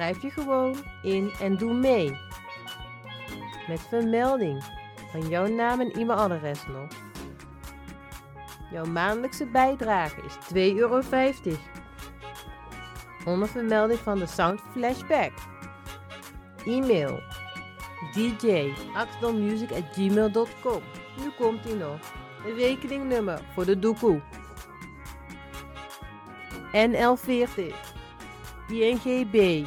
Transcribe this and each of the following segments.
Schrijf je gewoon in en doe mee. Met vermelding van jouw naam en e-mailadres nog. Jouw maandelijkse bijdrage is 2,50 euro. Onder vermelding van de Sound Flashback. E-mail dj.axelmusic.gmail.com Nu komt ie nog. Een rekeningnummer voor de doekoe. NL40 INGB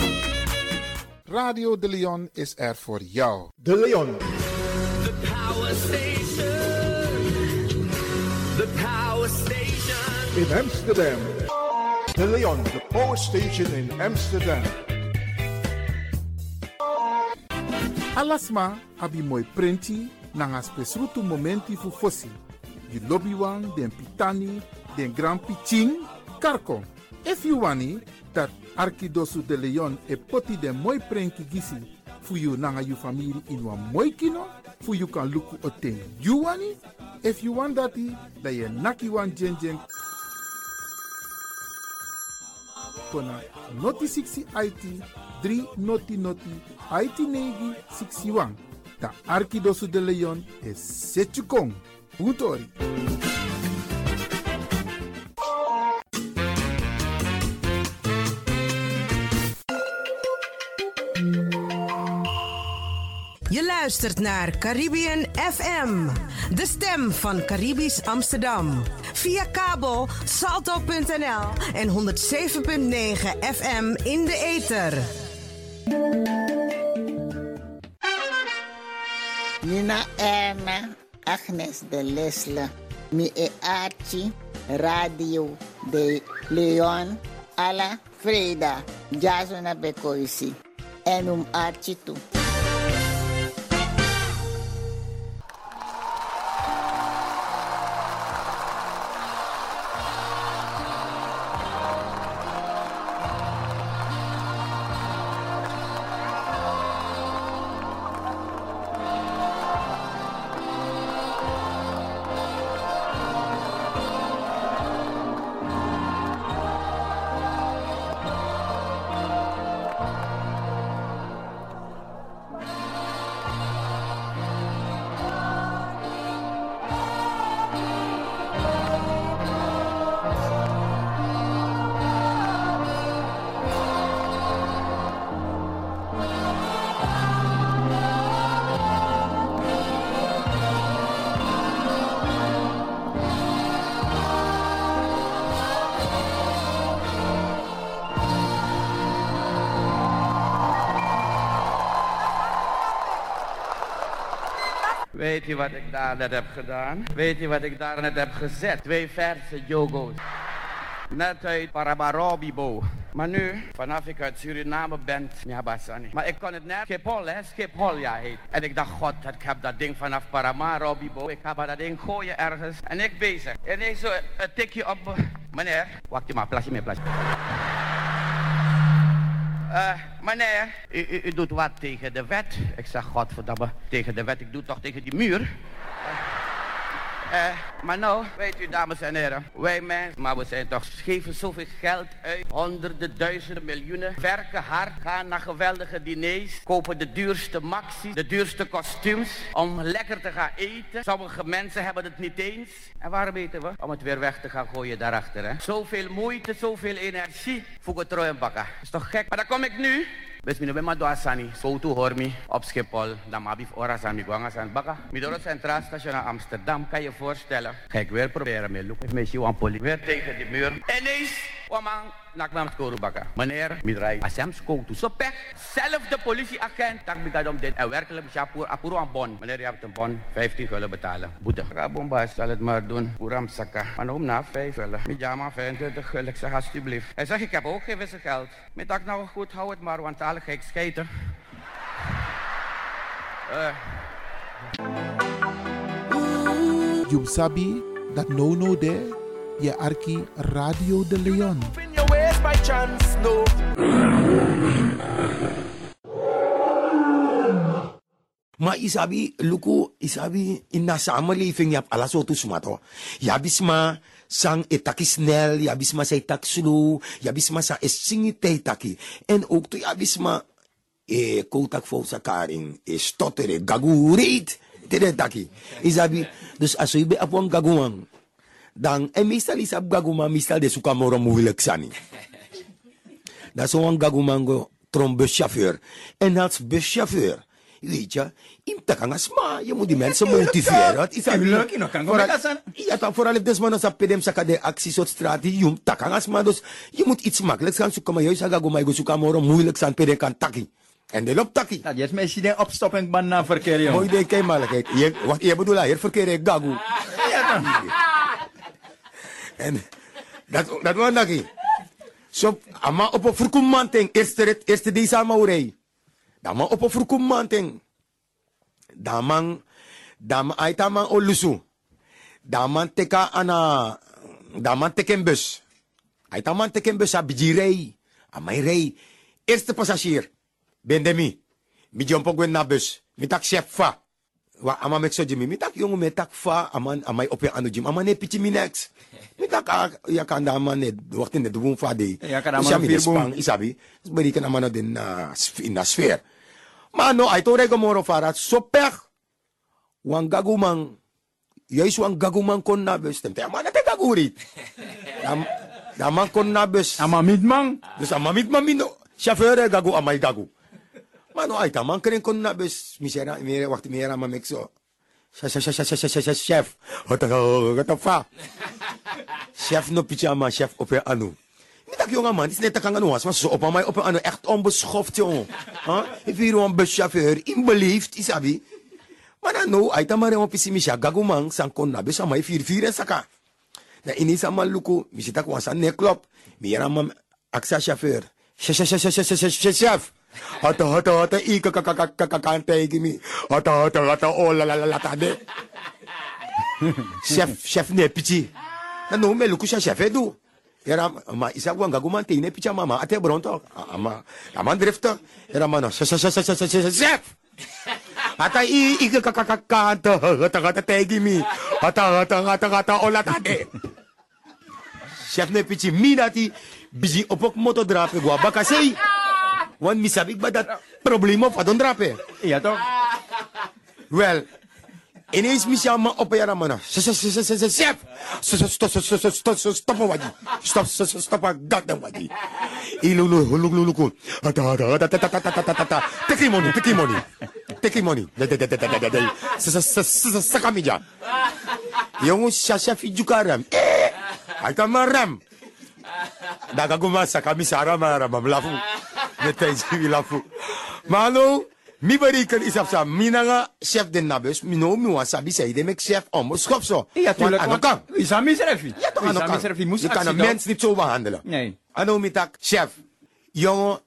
Radio De Leon is er voor jou. De Leon. The power station. The power station. in Amsterdam. De Leon, the power station in Amsterdam. Alasma abi moi prenti nanga spesrutu momenti fu fosi. You lobby wan, den pitani, den grand piching, karko. If you wani, dat Arkidosu de Leon e poti den moi prenki gisi fu you nanga you family in wan moi kino, fu you kan luku oten you wani. If you want dati, da ye naki wan jen jen kona noti 60 IT 3 noti noti IT negi 61. Ta Arkidosu de Leon is Setchukong. Puntori. Je luistert naar Caribbean FM, de stem van Caribisch Amsterdam. Via kabel salto.nl en 107.9 FM in de ether. Nina Erna, Agnes de Lesle, mi Archie, Radio de Leon, Ala Freda, Jasona Bekoisi, en um Archie toe. Weet je wat ik daar net heb gedaan? Weet je wat ik daar net heb gezet? Twee verse yogo's. Net uit Parabarabibo. Maar nu, vanaf ik uit Suriname ben, ja Basani. Maar ik kon het net, Schiphol hè, ja heet. En ik dacht, god, ik heb dat ding vanaf Paramaribo. Ik ga dat ding gooien ergens. En ik bezig. En ineens zo een tikje op, me. meneer. Wacht je maar, plasje meer, plasje. Eh, meneer, u, u, doet wat tegen de wet. Ik zeg, godverdamme, tegen de wet. Ik doe toch tegen die muur. Eh, maar nou, weet u dames en heren, wij mensen, maar we zijn toch, geven zoveel geld uit, honderden, duizenden, miljoenen, werken hard, gaan naar geweldige diners, kopen de duurste maxi, de duurste kostuums, om lekker te gaan eten. Sommige mensen hebben het niet eens. En waarom eten we? Om het weer weg te gaan gooien daarachter, hè. Zoveel moeite, zoveel energie voor het rooien bakken. Is toch gek? Maar dan kom ik nu Bes mi no be ma do asani, so tu hormi op Schiphol, dan ma bif ora san mi san baka. Mi het Centraal Station naar Amsterdam, kan je voorstellen. Ga ik weer proberen met look. Met je poli. Weer tegen die muur. En ineens, man, nak me skoru baka. Meneer, mi draai. Asem sko tu. Zo pech, zelfde politieagent, tak mi om dit. En werkelijk, apur, apuro bon. Meneer, je hebt een bon, 15 gulden betalen. Boete. Ga bomba, zal het maar doen. Puram saka. Maar om na 5 gulden. Mi jama 25 gulden. Ik zeg alsjeblieft. Hij zegt, ik heb ook geen wisselgeld. Met tak nou goed, hou het maar, want alle gek scheten. Uh. You sabi dat no no de je arki Radio de Leon. Ways by chance. Maar isabi, luku, isabi, in na samenleving, je hebt alles zo toesmato. Je hebt maar sang etaki snel, je hebt maar say tak slow, maar sa esingi. En ook to maar, e kotak fo sa karing, e stottere, gagureet, tere taki. Isabi, dus bij op een gaguang, dan, en meestal gaguman, meestal de suka moro moeilijk sani. Dat is zo'n gagumango, trombuschauffeur. En als buschauffeur, Weet je, in takangas ma, je moet die mensen motiveren. Het is leuk, nog kan Ja, toch vooral if desman als pedem saka de acties op straat, je takangas ma, dus je moet iets makkelijks gaan zoeken, maar juist aga go maar go zoeken, maar moeilijk zijn pedem kan taki. En de loopt taki. Dat is mensen die opstopping ban na verkeer, joh. Mooi kijk. Je, wat je bedoelt, hier verkeer gagu. Ja, dan. En dat, dat was taki. So, ama op een verkoemanting, eerste, eerste deze amaurei. Dama opo frukum manteng. Damang, dama ay tamang olusu. Teka ana, daman teken bus. Ay taman teken bus sa bijirei. Amay rei. Eerste passagier. Bendemi. Mi jompo gwen na bus. Mi tak chef fa. wa ama mek so jimi mitak yongu metak fa aman amai opi anu jim aman ne pichi minex mitak ya kanda aman ne wakti ne dubun fa de. Ya kan aman fir bum isabi beri kan aman den na in na sfer ma no ay tore go moro fara super. wang gagumang yais wang gagumang kon na bes tempe aman te gaguri. Dam ama kon na bes. Ama midmang dus ama midmang mino. Chauffeur gagu amai gagu. mano ay ta man kren kon na bes misera mi waktu chef chef fa chef no pyjama chef op anu niet dat jongen man, dit is net op mij op een echt onbeschoft jongen. Huh? Ik vind een buschauffeur, inbeleefd, isabi. Maar dan nou, uit maar een pissie misja, gagumang, san kon nabe, vier en saka. Na ini tak was aan neklop, mi aksa chauffeur. Chef, chef, chef, chef, chef, chef, chef. Hata, hata, hata, ika kakakakakante gimi. Hata, hata, hata, oh la la la la tade. Chef, chef ne pichi. Na no me chef edu. Era ma isa ko gaguman te ne picha mama ate bronto. Ama, ama drifter. Era mano, chef, chef. Hata i ika kakakakante, hata, hata, tegi mi. Hata, hata, hata, hata, oh la tade. Chef ne pichi minati biji opok moto drape gua bakasei. Want misabik ba dat problema fa don drape? iya to Well, ineens mis jou man op jou man. Stop, stop, stop, stop, stop, stop, wadi. Stop, stop, stop, god damn wadi. Ilulu, huluk, huluk, huluk. Ata, ata, ata, ata, ata, ata, ata, ata. Take money, take money. Take money. Sakamija. Yung sasya fi jukaram. Eh, ay kamaram. ndakagoma sakamisa aramarama mlafu. Netaisi milafu mano mi bari kan isaf sa mi nanga chef de nabes mi no mi wa sabi sa ide mek chef om schop zo ja tuurlijk want kan is aan misref ja toch aan kan je kan een mens niet zo behandelen nee ano mi tak chef. Jongen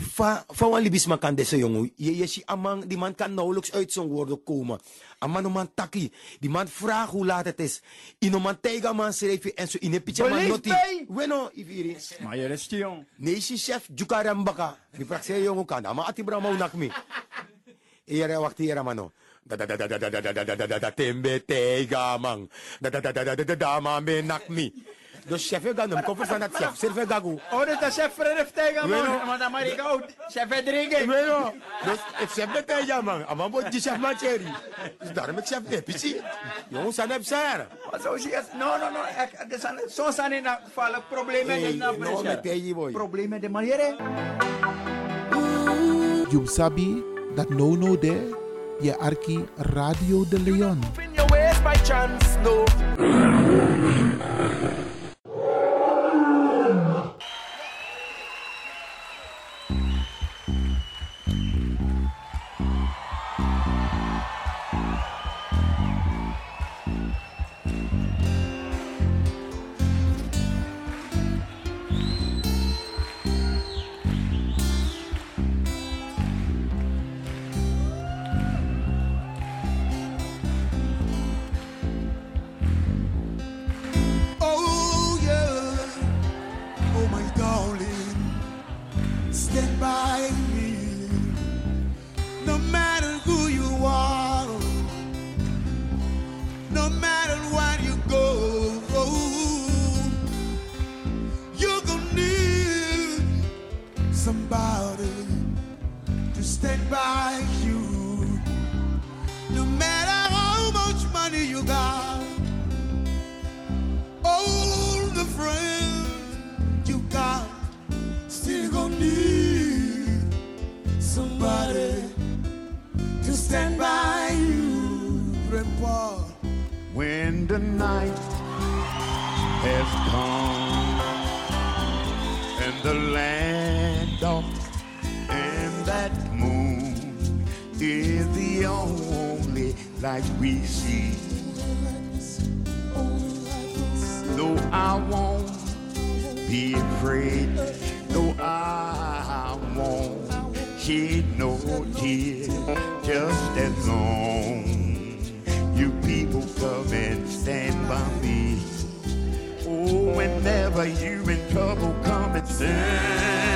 fa, fa wan libis man kan jongen, je, je si amang, die man kan nauwelijks uit zijn woorden komen. Aman no man taki, die man vraagt hoe laat het is. Ino man tega man schreef je en zo in een pitje man noti. bij. Bueno, ifiri. Maar je rest jong. Nee, si chef, jukaram baka. Di prakse jongen kan, ama ati bra maunak mi. Iyara wakti iyara mano. Da da da da da da da da da da da da da tembe tega mang. Da da da da da da da da ma me nak mi. Dus chef je ganum, koffer van dat chef, serve gagu. Oh, dat is chef Fredrik tegen man. Maar Amerika ook. Chef Fredrik. Bueno, dus het chef de tega mang. Ama bo di chef man cherry. Dus daarom ik chef de pici. Jongens, aan heb sara. Maar zo zie je. No, no, no. Ik- zijn- Zo zijn nou vallen problemen in de no me tegi boy. Problemen de manier. You sabi dat no no de je arki Radio de Leon. In by chance, no. Light we see. No, I won't be afraid. No, I won't shed no tears. Just as long you people come and stand by me. Oh, whenever you in trouble, come and stand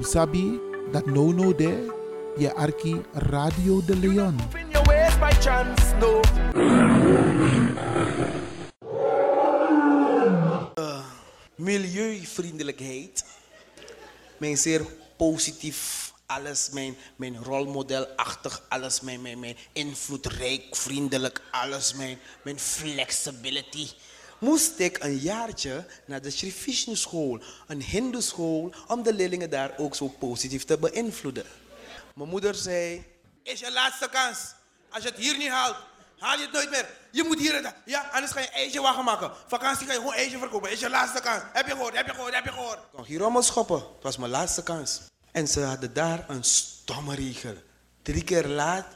Sabi dat no no de je arki Radio de Leon. No. milieuvriendelijkheid. Mijn zeer positief alles, mijn, mijn rolmodelachtig alles, mijn, mijn, mijn invloedrijk, vriendelijk alles, mijn, mijn flexibility. Moest ik een jaartje naar de Sri school, een hindoe school, om de leerlingen daar ook zo positief te beïnvloeden. Mijn moeder zei, Is je laatste kans. Als je het hier niet haalt, haal je het nooit meer. Je moet hier, het- ja, anders ga je ijsje wagen maken. Vakantie ga je gewoon ijsje verkopen. Is je laatste kans. Heb je gehoord, heb je gehoord, heb je gehoord. kon hier rommel schoppen. Het was mijn laatste kans. En ze hadden daar een stomme regel. Drie keer laat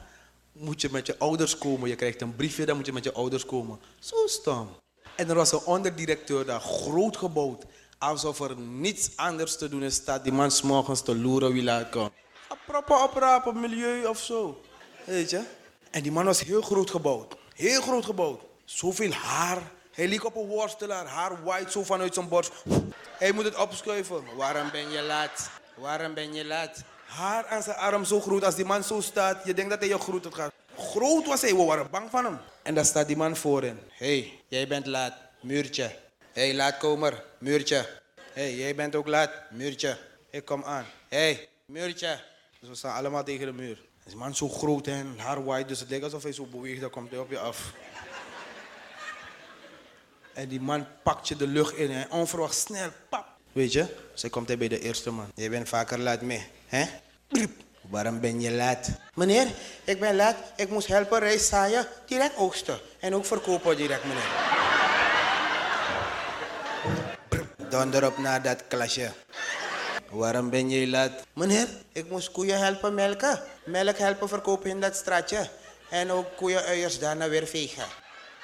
moet je met je ouders komen. Je krijgt een briefje, dan moet je met je ouders komen. Zo stom. En er was een onderdirecteur daar, groot gebouwd. Alsof er niets anders te doen is, staat die man 's morgens te loeren wie laat komt. Proppen oprapen, milieu of zo. Weet je? En die man was heel groot gebouwd. Heel groot gebouwd. Zoveel haar. Hij liep op een worstelaar. Haar white zo vanuit zijn borst. Hij moet het opschuiven. Waarom ben je laat? Waarom ben je laat? Haar aan zijn arm zo groot. Als die man zo staat, je denkt dat hij je groet gaat. Groot was hij, we waren bang van hem. En daar staat die man voorin. Hé, hey, jij bent laat. Muurtje. Hey, laatkomer. Muurtje. Hey, jij bent ook laat. Muurtje. Ik kom aan. Hey, muurtje. Dus we staan allemaal tegen de muur. Die man zo groot en haar white, dus het lijkt alsof hij zo beweegt, dan komt hij op je af. En die man pakt je de lucht in en onverwacht snel, pap. Weet je, zij komt hij bij de eerste man. Je bent vaker laat mee, hè? Waarom ben je laat? Meneer, ik ben laat. Ik moest helpen rijst zaaien, direct oogsten. En ook verkopen direct, meneer. Donder op naar dat klasje. Waarom ben je laat? Meneer, ik moest koeien helpen melken. Melk helpen verkopen in dat straatje. En ook koeienuiers daarna weer vegen.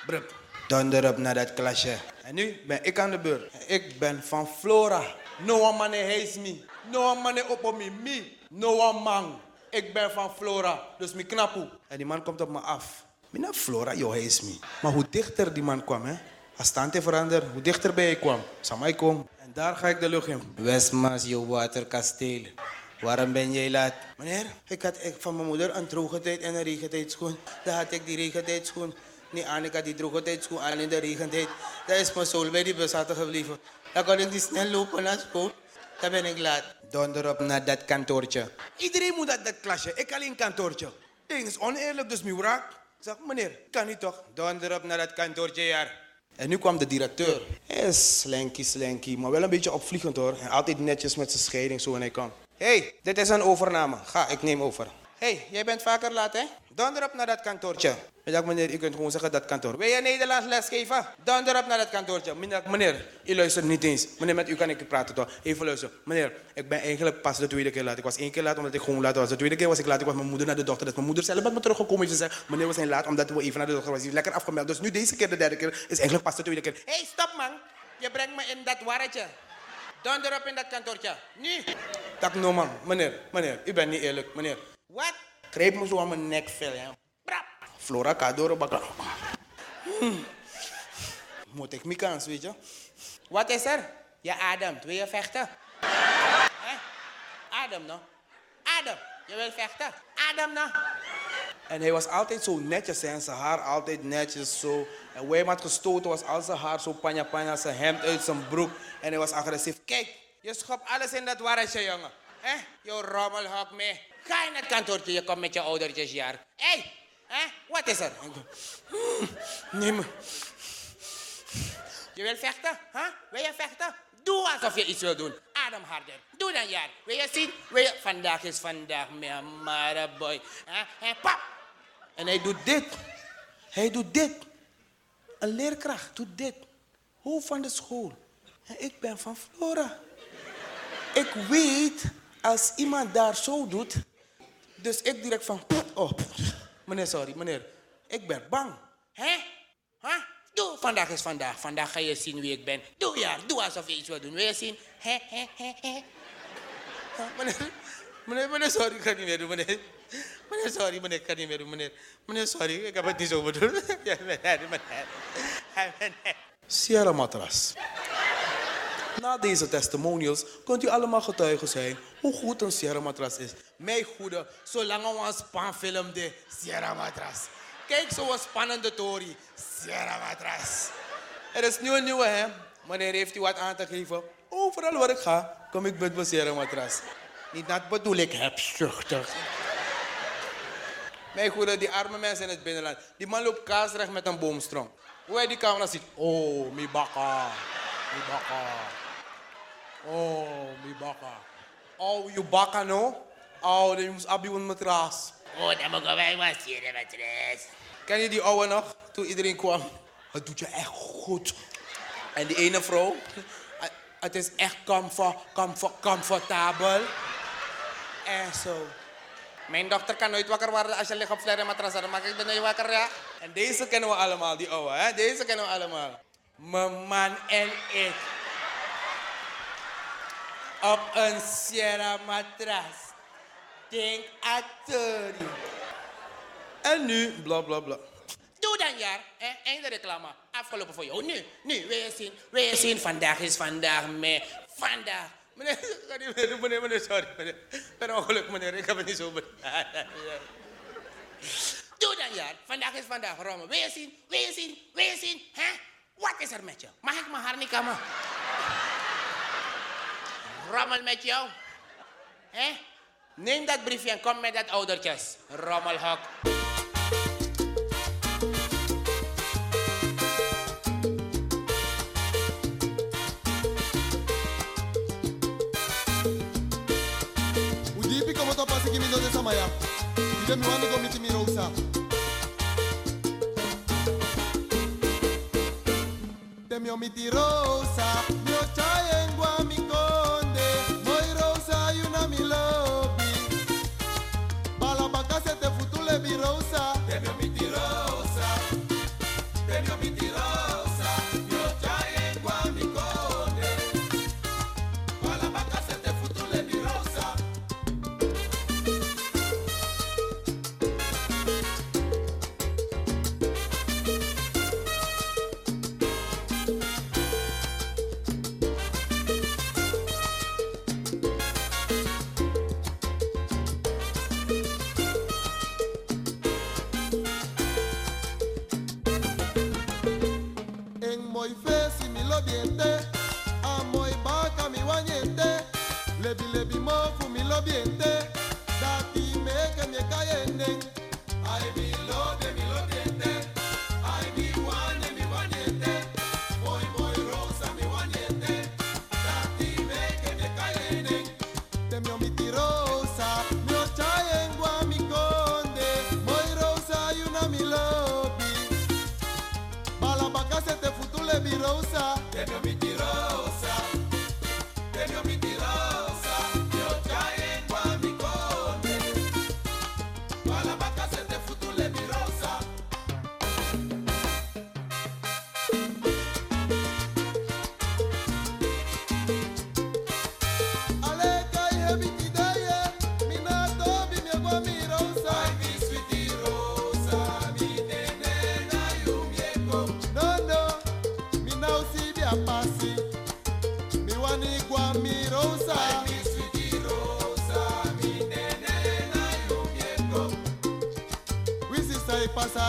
Brup. Donder op naar dat klasje. En nu ben ik aan de beurt. Ik ben van Flora. No one man hates me. No one man op me. Me. No one man. Ik ben van Flora. Dus me knapoe. En die man komt op me af. Mina Flora, yo hates me. Maar hoe dichter die man kwam, hè. Als stand veranderd, hoe dichterbij ik kwam. Samai kom. En daar ga ik de lucht in. Westmaas, je waterkasteel. Waarom ben jij laat? Meneer, ik had ik van mijn moeder een droge tijd en een regentijdschoen. Dan had ik die regentijdschoen niet aan. Ik had die droge tijdschoen aan in de regentijd. Daar is mijn zool bij die bus gebleven. Dan kon ik die snel lopen naar school. Dan ben ik laat. Donder op naar dat kantoortje. Iedereen moet naar dat klasje. Ik alleen kantoortje. Ding is oneerlijk, dus mijn wraak. Ik zeg, meneer, kan niet toch? Donder op naar dat kantoortje, ja. En nu kwam de directeur. Hij is slanky, slanky, maar wel een beetje opvliegend hoor. En altijd netjes met zijn scheiding zo en hij kwam. Hé, hey, dit is een overname. Ga, ik neem over. Hé, hey, jij bent vaker laat hè? Donder op naar dat kantoortje. Dacht, meneer, u kunt gewoon zeggen dat kantoor. Wil je Nederlands lesgeven? Donder op naar dat kantoortje. Meneer, meneer, u luistert niet eens. Meneer, met u kan ik praten toch? Even luisteren. Meneer, ik ben eigenlijk pas de tweede keer laat. Ik was één keer laat omdat ik gewoon laat was. De tweede keer was ik laat. Ik was mijn moeder naar de dokter. Dus mijn moeder zelf met me teruggekomen. Ze zei, meneer, we zijn laat omdat we even naar de dokter was. Die is lekker afgemeld. Dus nu deze keer, de derde keer, is eigenlijk pas de tweede keer. Hé, hey, stop man. Je brengt me in dat warretje. Donder op in dat kantoortje. Nu. Tak no man. Meneer, meneer, u bent niet eerlijk. Meneer. Wat? Greep me zo aan mijn nek hè. Brap. Flora Cadoro bakken. Hmm. Moet ik mijn kans, weet je? Wat is er? Je ademt. Wil je vechten? Hè? Adem nou. Adem. Je wil vechten? Adem nou. En hij was altijd zo netjes en zijn haar altijd netjes zo. En waar hij had gestoten was al zijn haar zo panja panja, zijn hemd uit zijn broek. En hij was agressief. Kijk, je schopt alles in dat warretje, jongen. Hè? Je rommelhok mee. Ga in het kantoortje, je komt met je oudertjes jaar. Hé, hè? wat is er? Ik doe, "Hmm, Nee, maar. Je wil vechten? Huh? Wil je vechten? Doe alsof je iets wil doen. Adem harder. Doe dan jaar. Wil je zien? Wil. Vandaag is vandaag, mijn mare boy. Hè? Hè, pap. En hij doet dit. Hij doet dit. Een leerkracht doet dit. Hoofd van de school. En ik ben van Flora. Ik weet, als iemand daar zo doet, dus ik direct van, oh, meneer, sorry, meneer, ik ben bang. Hè? Huh? Doe, vandaag is vandaag. Vandaag ga je zien wie ik ben. Doe ja, doe alsof je iets wil doen. Wil je zien? Hè, hè, hè, hè. Meneer, meneer, meneer, sorry, ik ga niet meer doen, meneer. Meneer, sorry, meneer, ik ga niet meer doen, meneer. Meneer, sorry, ik heb het niet zo bedoeld. Ja, meneer, meneer. Meneer. Sierra matras. Na deze testimonials kunt u allemaal getuigen zijn hoe goed een Sierra matras is. Mijn goede, zolang we een spanfilm de Sierra matras. Kijk zo'n spannende Tory, Sierra matras. Er is nu een nieuwe hè. Wanneer heeft u wat aan te geven? Overal waar ik ga, kom ik met mijn Sierra matras. Niet dat bedoel ik hebzuchtig. Mijn goede, die arme mensen in het binnenland. Die man loopt kaasrecht met een boomstrom. Hoe hij die camera ziet. Oh, mi baka. Mi. Oh, mi baka. Oh, you baka no? Oh, dan moest abi een matras. Oh, dan mogen wij maar zien, matras. Ken je die oude nog? Toen iedereen kwam. Het doet je echt goed. En die ene vrouw. Het is echt comfort, comfort, comfortabel. En zo. Mijn dochter kan nooit wakker worden als je ligt op flair matras. Dan maak ik ben nooit wakker, ja. En deze kennen we allemaal, die oude, hè? Deze kennen we allemaal. Mijn man en ik. Op een Sierra matras. Denk attori. En nu, bla bla bla. Doe dan ja, hè? einde reclame. Afgelopen voor jou. Nu, nu, wil je zien, wil je zien, vandaag is vandaag mee. Vandaag. Meneer, meneer, meneer, meneer, sorry. Meneer. Per ongeluk, meneer, ik heb het niet zo. Doe dan ja, vandaag is vandaag, Rommel. Wil je zien, wil je zien, wil je zien, hè? Wat is er met je? Mag ik mijn haar niet kammen? Rommel met jou. Hè? Neem dat briefje en kom met dat oudertjes. Rommelhok. Udipi como to pasi kimi do de samaya. Ide mi wani komiti mi rosa. Temi omiti rosa. Mi ocha engua mi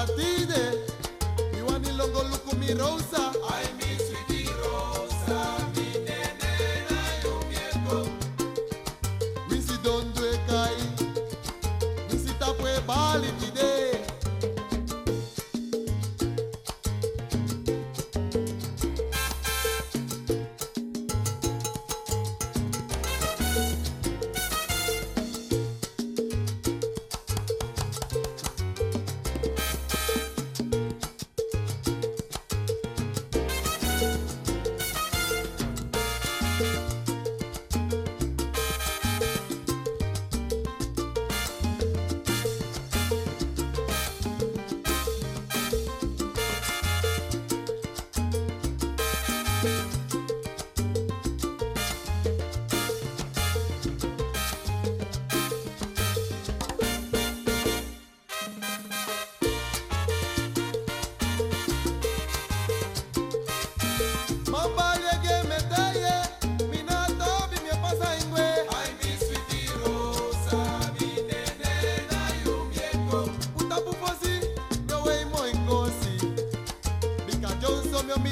ti.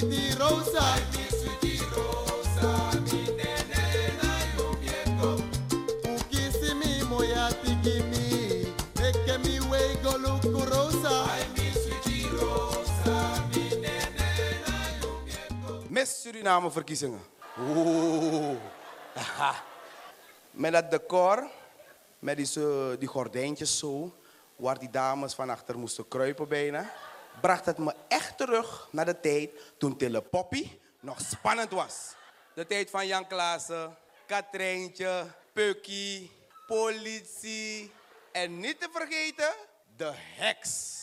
Sweetie Rosa. Sweetie Rosa, mi nene na yumieko. Ukisi mi moya tiki mi, eke mi wey go look Rosa. Ay, mi sweetie Rosa, mi nene na yumieko. Miss Suriname verkiezingen. Oeh. Met dat decor, met die, die gordijntjes zo, waar die dames van achter moesten kruipen bijna, bracht het me terug naar de tijd toen Tille Poppy nog spannend was. De tijd van Jan Klaassen, Katrijntje, Pukkie, politie en niet te vergeten de heks.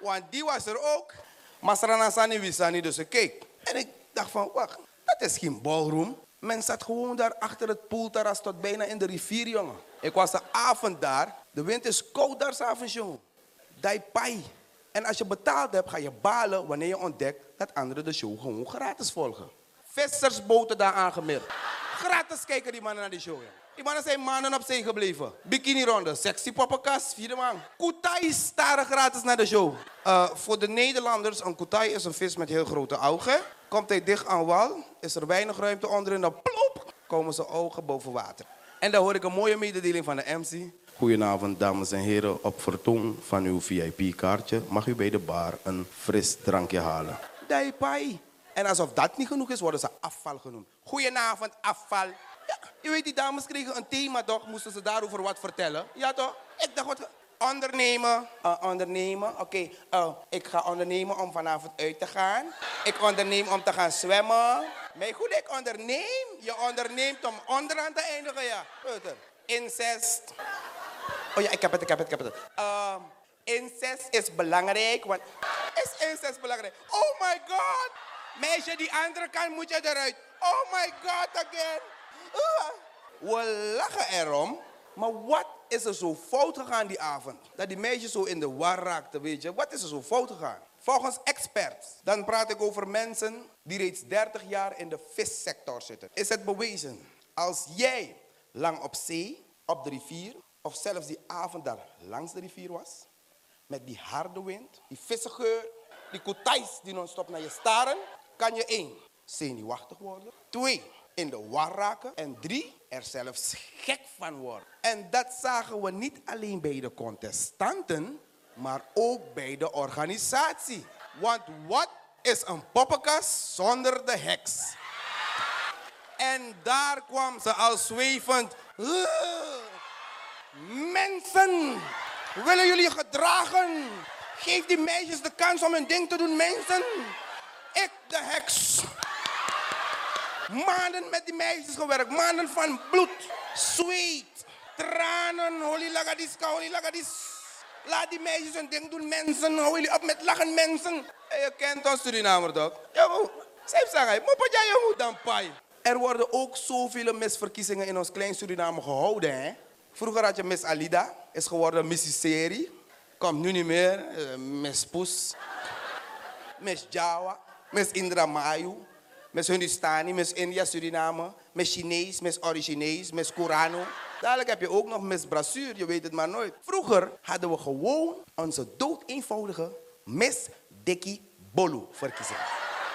Want die was er ook. Masrana Sani Wisani, dus ik keek. En ik dacht van, wacht, dat is geen ballroom. Men zat gewoon daar achter het poolterras tot bijna in de rivier, jongen. Ik was de avond daar. De wind is koud daar s'avonds, jongen. Dai pai. En als je betaald hebt, ga je balen wanneer je ontdekt dat anderen de show gewoon gratis volgen. Vissersboten daar aangemerkt. Gratis kijken die mannen naar die show. jongen. Die mannen zijn maanden op zee gebleven. Bikini ronde, sexy poppenkast, vierde man. Kutai staren gratis naar de show. Eh, voor de Nederlanders, een kutai is een vis met heel grote ogen. Komt hij dicht aan wal, is er weinig ruimte onderin, dan plop, komen zijn ogen boven water. En dan hoor ik een mooie mededeling van de MC. Goedenavond, dames en heren. Op vertoon van uw VIP-kaartje mag u bij de bar een fris drankje halen. Dai pai. En alsof dat niet genoeg is, worden ze afval genoemd. Goedenavond, afval. Ja, weet, die dames kregen een thema toch? Moesten ze daarover wat vertellen? Ja toch? Ik dacht, wat... Ondernemen. Eh, ondernemen. Oké, eh, ik ga ondernemen om vanavond uit te gaan. Ik onderneem om te gaan zwemmen. Maar goed, ik onderneem. Je onderneemt om onderaan te eindigen, ja. Peuter. Incest. Oh ja, ik heb het, ik heb het, ik heb het. Ehm, incest is belangrijk, want... Is incest belangrijk? Oh my god! Meisje, die andere kant moet je eruit. Oh my god, again. Ah. We lachen erom, maar wat is er zo fout gegaan die avond? Dat die meisjes zo in de war raakten, weet je. Wat is er zo fout gegaan? Volgens experts, dan praat ik over mensen die reeds 30 jaar in de vissector zitten. Is het bewezen, als jij lang op zee, op de rivier, of zelfs die avond daar langs de rivier was, met die harde wind, die vissengeur, die koetais die non-stop naar je staren, kan je één, zenuwachtig worden. Twee, in de war raken. En drie, er zelfs gek van worden. En dat zagen we niet alleen bij de contestanten, maar ook bij de organisatie. Want wat is een poppenkast zonder de heks? En daar kwam ze al zwevend. "Ugh, Mensen, willen jullie gedragen? Geef die meisjes de kans om hun ding te doen, mensen. Ik, de heks. Maanden met die meisjes gewerkt. Maanden van bloed, zweet, tranen. Holy lagadiska, holy lagadis. Laat die meisjes hun ding doen, mensen. Hou jullie op met lachen, mensen. En je kent ons Surinamer toch? Ja, maar, zij zeggen, maar wat jij moet dan pai. Er worden ook zoveel misverkiezingen in ons klein Suriname gehouden, hè? Vroeger had je Miss Alida, is geworden Missy Seri. Komt nu niet meer. eh, Miss Poes. Miss Jawa. Miss Indra Mayu. Miss Hindustani, Miss India, Suriname. Miss Chinees, Miss Originees, Miss Kurano. Dadelijk heb je ook nog Miss Brassuur, je weet het maar nooit. Vroeger hadden we gewoon onze dood eenvoudige Miss Dikkie Bolu verkiezing.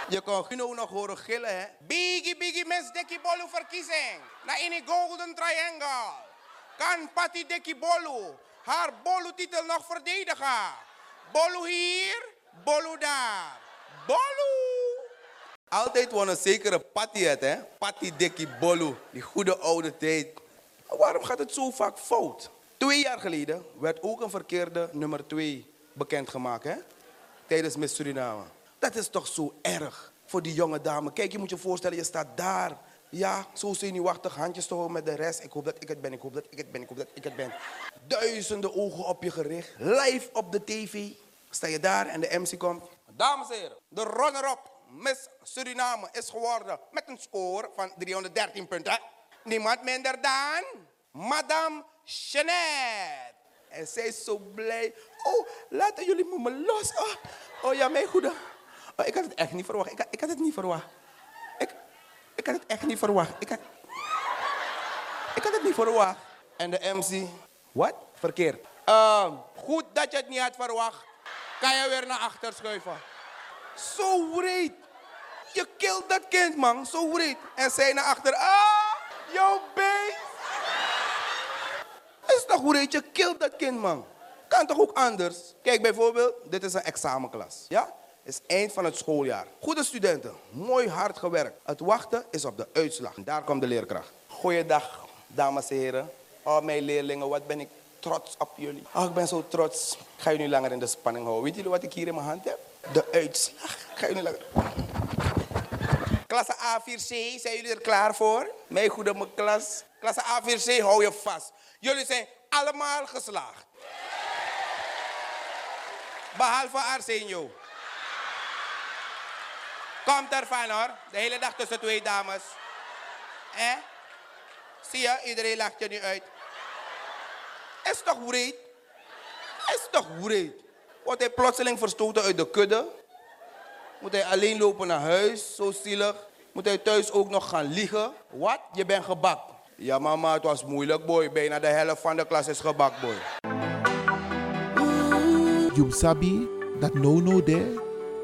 Je kon Gino nog horen gillen, hè? Biggie, biggie, Miss Dikkie Bolu verkiezing. Na in die Golden Triangle. Kan Patty Dikkie Bolu haar Bolu-titel nog verdedigen? Bolu hier, Bolu daar. Bolu! Altijd won een zekere Patty het, hè? Patty Dikkie Bolu, die goede oude tijd. Waarom gaat het zo vaak fout? Twee jaar geleden werd ook een verkeerde nummer 2 bekendgemaakt, hè? Tijdens Miss Suriname. Dat is toch zo erg voor die jonge dame. Kijk, je moet je voorstellen, je staat daar. Ja, zo zenuwachtig, handjes te houden met de rest. Ik hoop dat ik het ben, ik hoop dat ik het ben, ik hoop dat ik het ben. Duizenden ogen op je gericht. Live op de tv. Sta je daar en de MC komt. Dames en heren, de runner-up Miss Suriname is geworden met een score van 313 punten. Niemand minder dan Madame Jeanette. En zij is zo blij. Oh, laten jullie me los. Oh, oh ja, mijn goede. Oh, ik had het echt niet verwacht. Ik ik had het niet verwacht. Ik, had het echt niet verwacht. Ik had, ik had het niet verwacht. En de MC, wat? Verkeerd. Ehm, goed dat je het niet had verwacht. Kan je weer naar achter schuiven. Zo breed. je kilt dat kind, man. Zo wreed. En zij naar achter. Ah, jouw beest. Is toch wreed? Je kilt dat kind, man. Kan toch ook anders? Kijk, bijvoorbeeld, dit is een examenklas. Ja? Is eind van het schooljaar. Goede studenten, mooi hard gewerkt. Het wachten is op de uitslag. Daar komt de leerkracht. Goeiedag, dames en heren. Oh, mijn leerlingen, wat ben ik trots op jullie. Oh, ik ben zo trots. Ik ga jullie langer in de spanning houden. Weet jullie wat ik hier in mijn hand heb? De uitslag. Ik ga jullie langer... Klasse A4C, zijn jullie er klaar voor? Mijn goede mijn klas. Klasse A4C, hou je vast. Jullie zijn allemaal geslaagd. Behalve Arsenio. Komt ervan hoor. De hele dag tussen twee dames. Eh? Zie je, iedereen lacht je nu uit. Is toch wreed? Is toch wreed? Wordt hij plotseling verstoten uit de kudde? Moet hij alleen lopen naar huis? Zo zielig. Moet hij thuis ook nog gaan liegen? Wat? Je bent gebak. Ja mama, het was moeilijk boy. Bijna de helft van de klas is gebak boy. You sabi dat no no de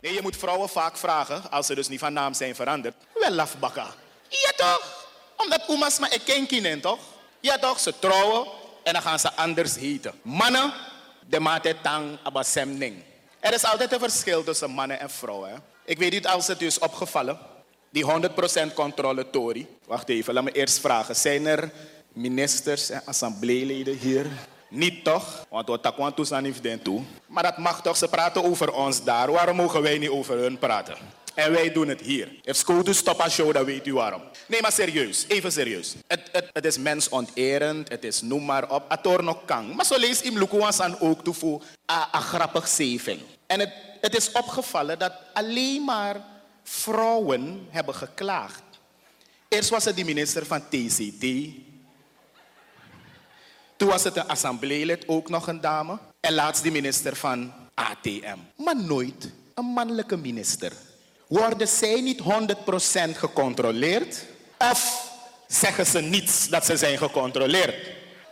Nee, je moet vrouwen vaak vragen, als ze dus niet van naam zijn veranderd. Wel lafbakka. Ja toch? Omdat oema's maar een kindje in, toch? Ja toch, ze trouwen en dan gaan ze anders heten. Mannen, de mate tang abasemning. Er is altijd een verschil tussen mannen en vrouwen. Ik weet niet als het u is opgevallen. Die 100% controle Tory. Wacht even, laat me eerst vragen. Zijn er ministers en assembleeleden hier? Niet toch? Want we takwan toestaan niet den toe. Maar dat mag toch, ze praten over ons daar. Waarom mogen wij niet over hun praten? En wij doen het hier. If school to stop a show, dan weet u waarom. Nee, maar serieus. Even serieus. Het, het, het is mensonterend. Het is noem maar op. Ator nog kang. Maar zo lees im lukuans aan ook toe voor een grappig zeving. En het, het is opgevallen dat alleen maar vrouwen hebben geklaagd. Eerst was het de minister van TCT. Toen was het een assembleelid, ook nog een dame. En laatst de minister van ATM. Maar nooit een mannelijke minister. Worden zij niet 100% gecontroleerd? Of zeggen ze niets dat ze zijn gecontroleerd?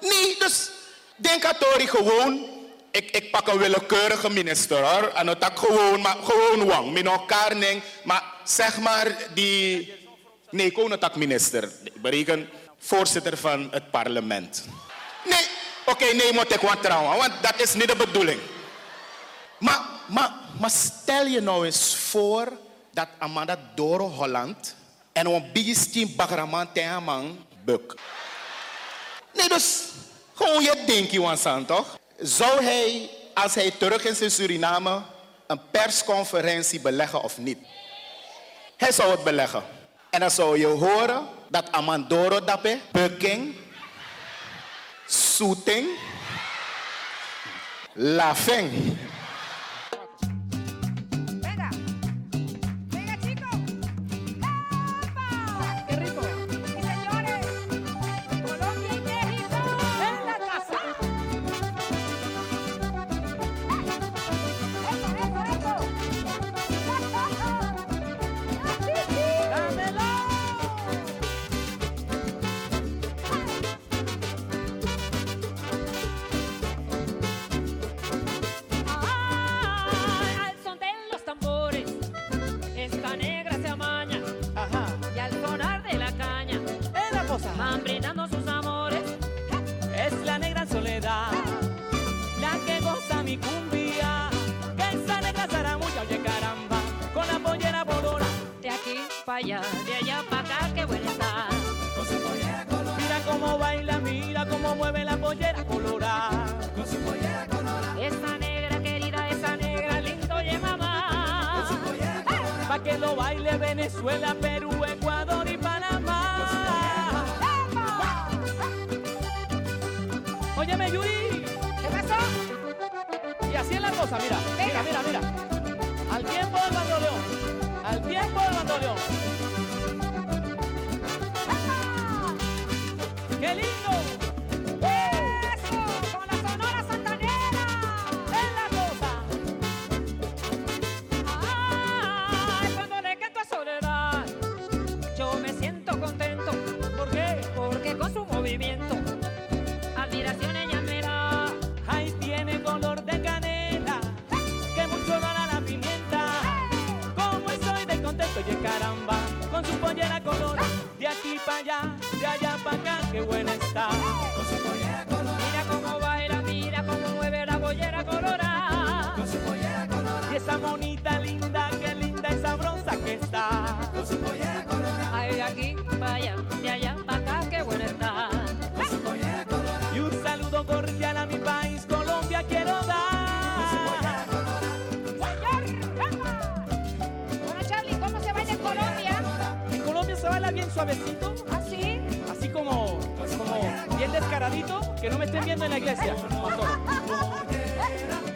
Nee, dus denk aan Tori gewoon. Ik, ik pak een willekeurige minister hoor. En dat gewoon, maar gewoon wang. Min elkaar neem. Maar zeg maar die. Nee, tak minister. Bereken voorzitter van het parlement. Nee, oké, nee, moet ik wat trouwen, want dat is niet de bedoeling. Maar, maar, maar stel je nou eens voor dat Amanda Doro Holland en een biggest bagraman tegen buk. Nee, dus gewoon je denkt, Wansan, toch? Zou hij, als hij terug is in Suriname, een persconferentie beleggen of niet? Hij zou het beleggen. En dan zou je horen dat Amandoro Dape, Bukking, soutient la fin movimiento, suavecito. ¿Así? Así como, como bien descaradito, que no me estén viendo en la iglesia. pastor.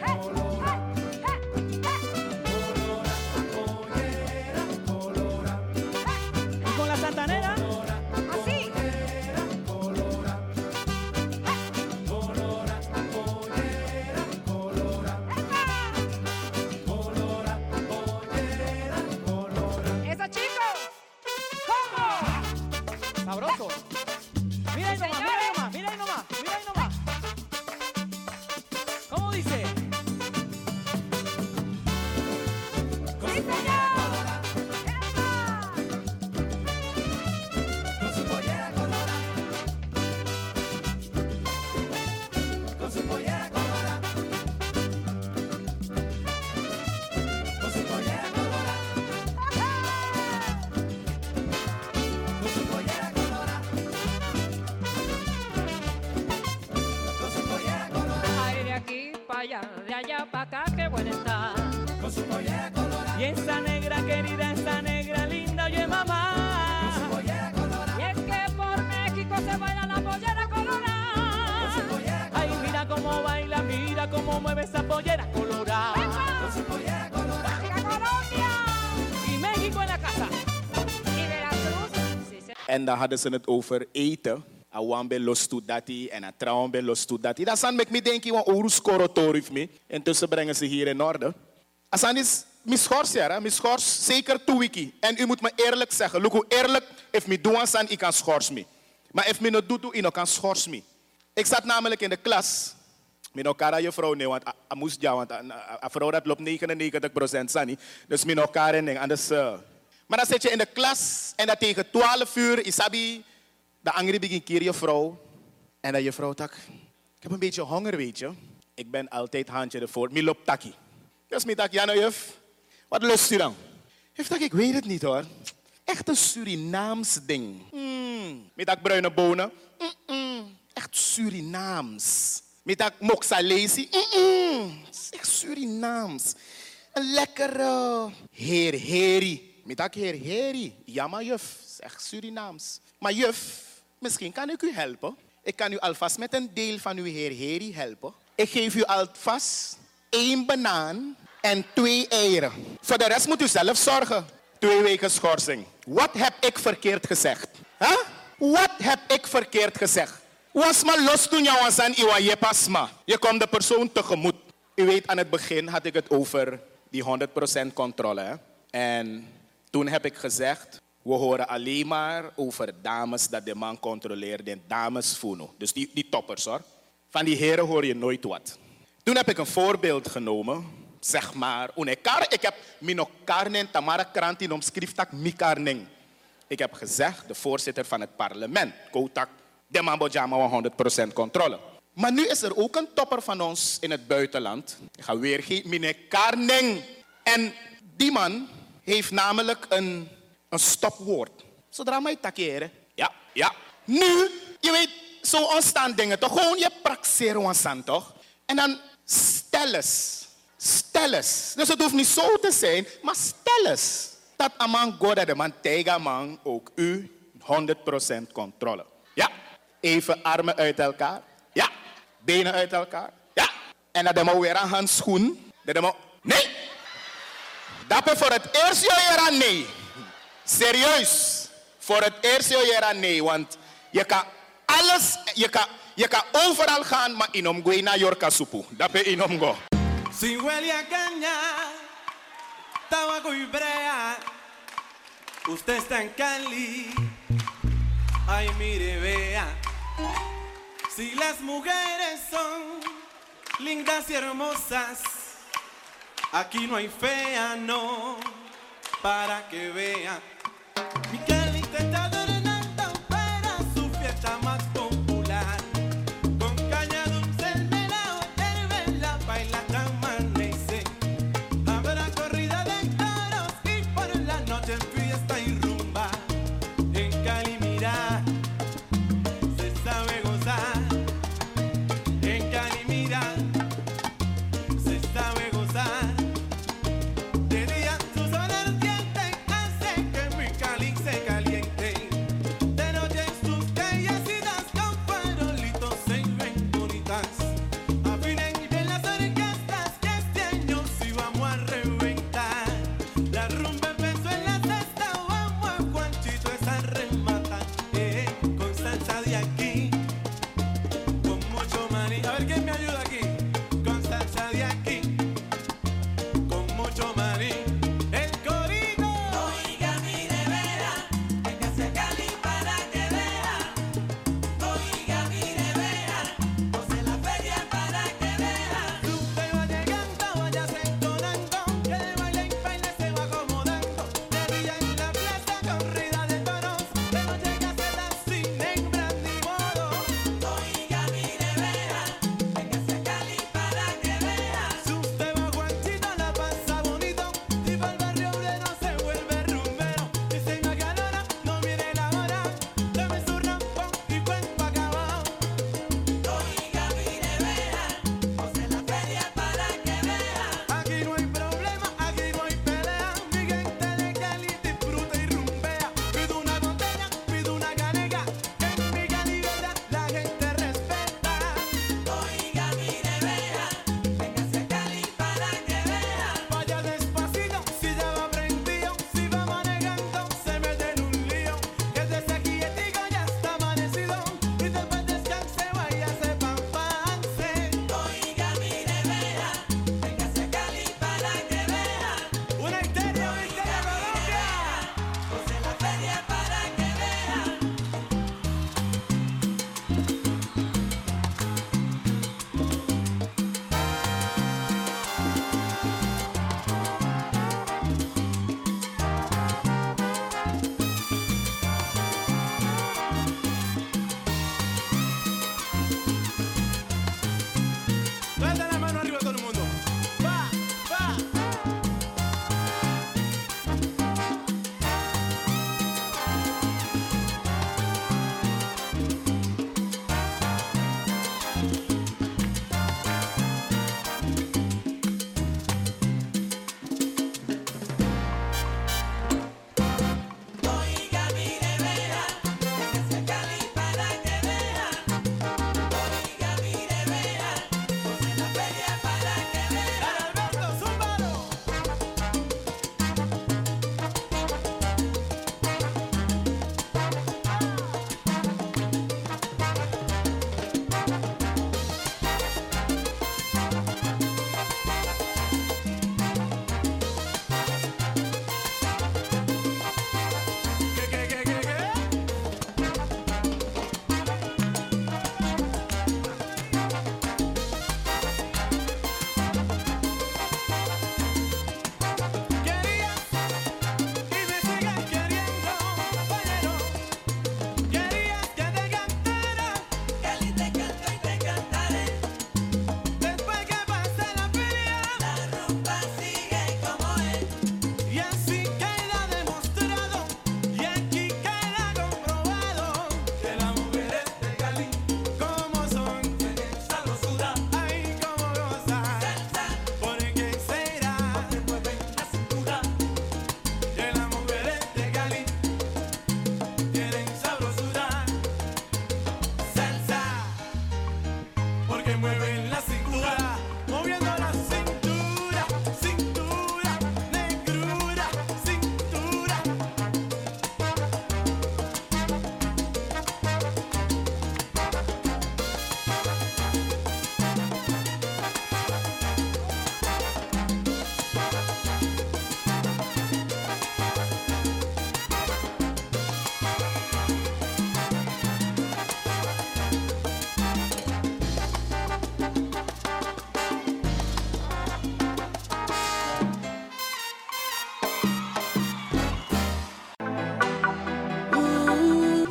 allá para acá, qué buena está. Con su pollera colorada. Y esa negra querida, esa negra linda, oye mamá. Con su pollera colorada. Y es que por México se baila la pollera colorada. Con su pollera Ay, mira cómo baila, mira cómo mueve esa pollera colorada. Con su pollera colorada. ¡Viva Colombia! Y México en la casa. Y Veracruz. En dan hadden ze het over eten. Awan ben los to dati en a trouwen ben los to dati. Dat zijn me denken, want oorus korotorif me. Intussen brengen ze hier in orde. Asan is mischors, ja, mischors zeker toe wiki. En u moet me eerlijk zeggen, look hoe eerlijk, if me doen san, ik kan schors me. Maar if me no doet, ik kan schors me. Ik zat namelijk in de klas. Mijn elkaar je vrouw nee, want a- moest ja, want een vrouw dat loopt 99% sani. Dus elkaar en anders. eh. Maar dan zit je in de klas en dat tegen 12 uur, isabi, de angry begin keer je vrouw. En dan je vrouw tak, ik heb een beetje honger, weet je. Ik ben altijd handje ervoor, mi loopt taki. Dus mi tak, nou juf, wat lust u dan? Juf tak, ik weet het niet hoor. Echt een Surinaams ding. Mm. Mi tak bruine bonen. Mm-mm. Echt Surinaams. Dat moxalesi. Mm-mm. Het is echt Surinaams. Een lekkere heer heri. Met dat heer heri. Ja, maar juf. Echt Surinaams. Maar juf, misschien kan ik u helpen. Ik kan u alvast met een deel van uw heer heri helpen. Ik geef u alvast één banaan en twee eieren. Voor de rest moet u zelf zorgen. Twee weken schorsing. Wat heb ik verkeerd gezegd? Huh? Wat heb ik verkeerd gezegd? Was maar los toen jou was aan iwa je pasma. Je komt de persoon tegemoet. U weet, aan het begin had ik het over die 100% controle. Hè? En toen heb ik gezegd, we horen alleen maar over dames dat de man controleert en dames funo. Dus die, die toppers hoor. Van die heren hoor je nooit wat. Toen heb ik een voorbeeld genomen. Zeg maar, unekar, ik heb minokarnen tamara krantin omschrift tak mikarning. Ik heb gezegd, de voorzitter van het parlement, Kotak, de man Bojama 100% controle. Maar nu is er ook een topper van ons in het buitenland. Ik ga weergeven, meneer Karning. En die man heeft namelijk een, een stopwoord. Zodra mij takeren. Ja, ja. Nu, je weet, zo ontstaan dingen toch? Gewoon je praxeren ontstaan toch? En dan stel eens. Stel eens. Dus het hoeft niet zo te zijn, maar stel eens. Dat een man God dat de man tegen man ook u 100% controle. Ja. Even armen uit elkaar. Ja. Benen uit elkaar. Ja. En dat de man weer een handschoen. Dat de man... Nee. Dat voor het eerst je aan nee. Serieus. Voor het eerst je aan nee. Want je kan alles, je kan, je kan overal gaan, maar inom go naar Yorka supu. Dat is inom go. Si huele a caña, tabaco y brea, usted está en Cali. Ay, mire, vea. Si las mujeres son lindas y hermosas, aquí no hay fea, no, para que vea. Mi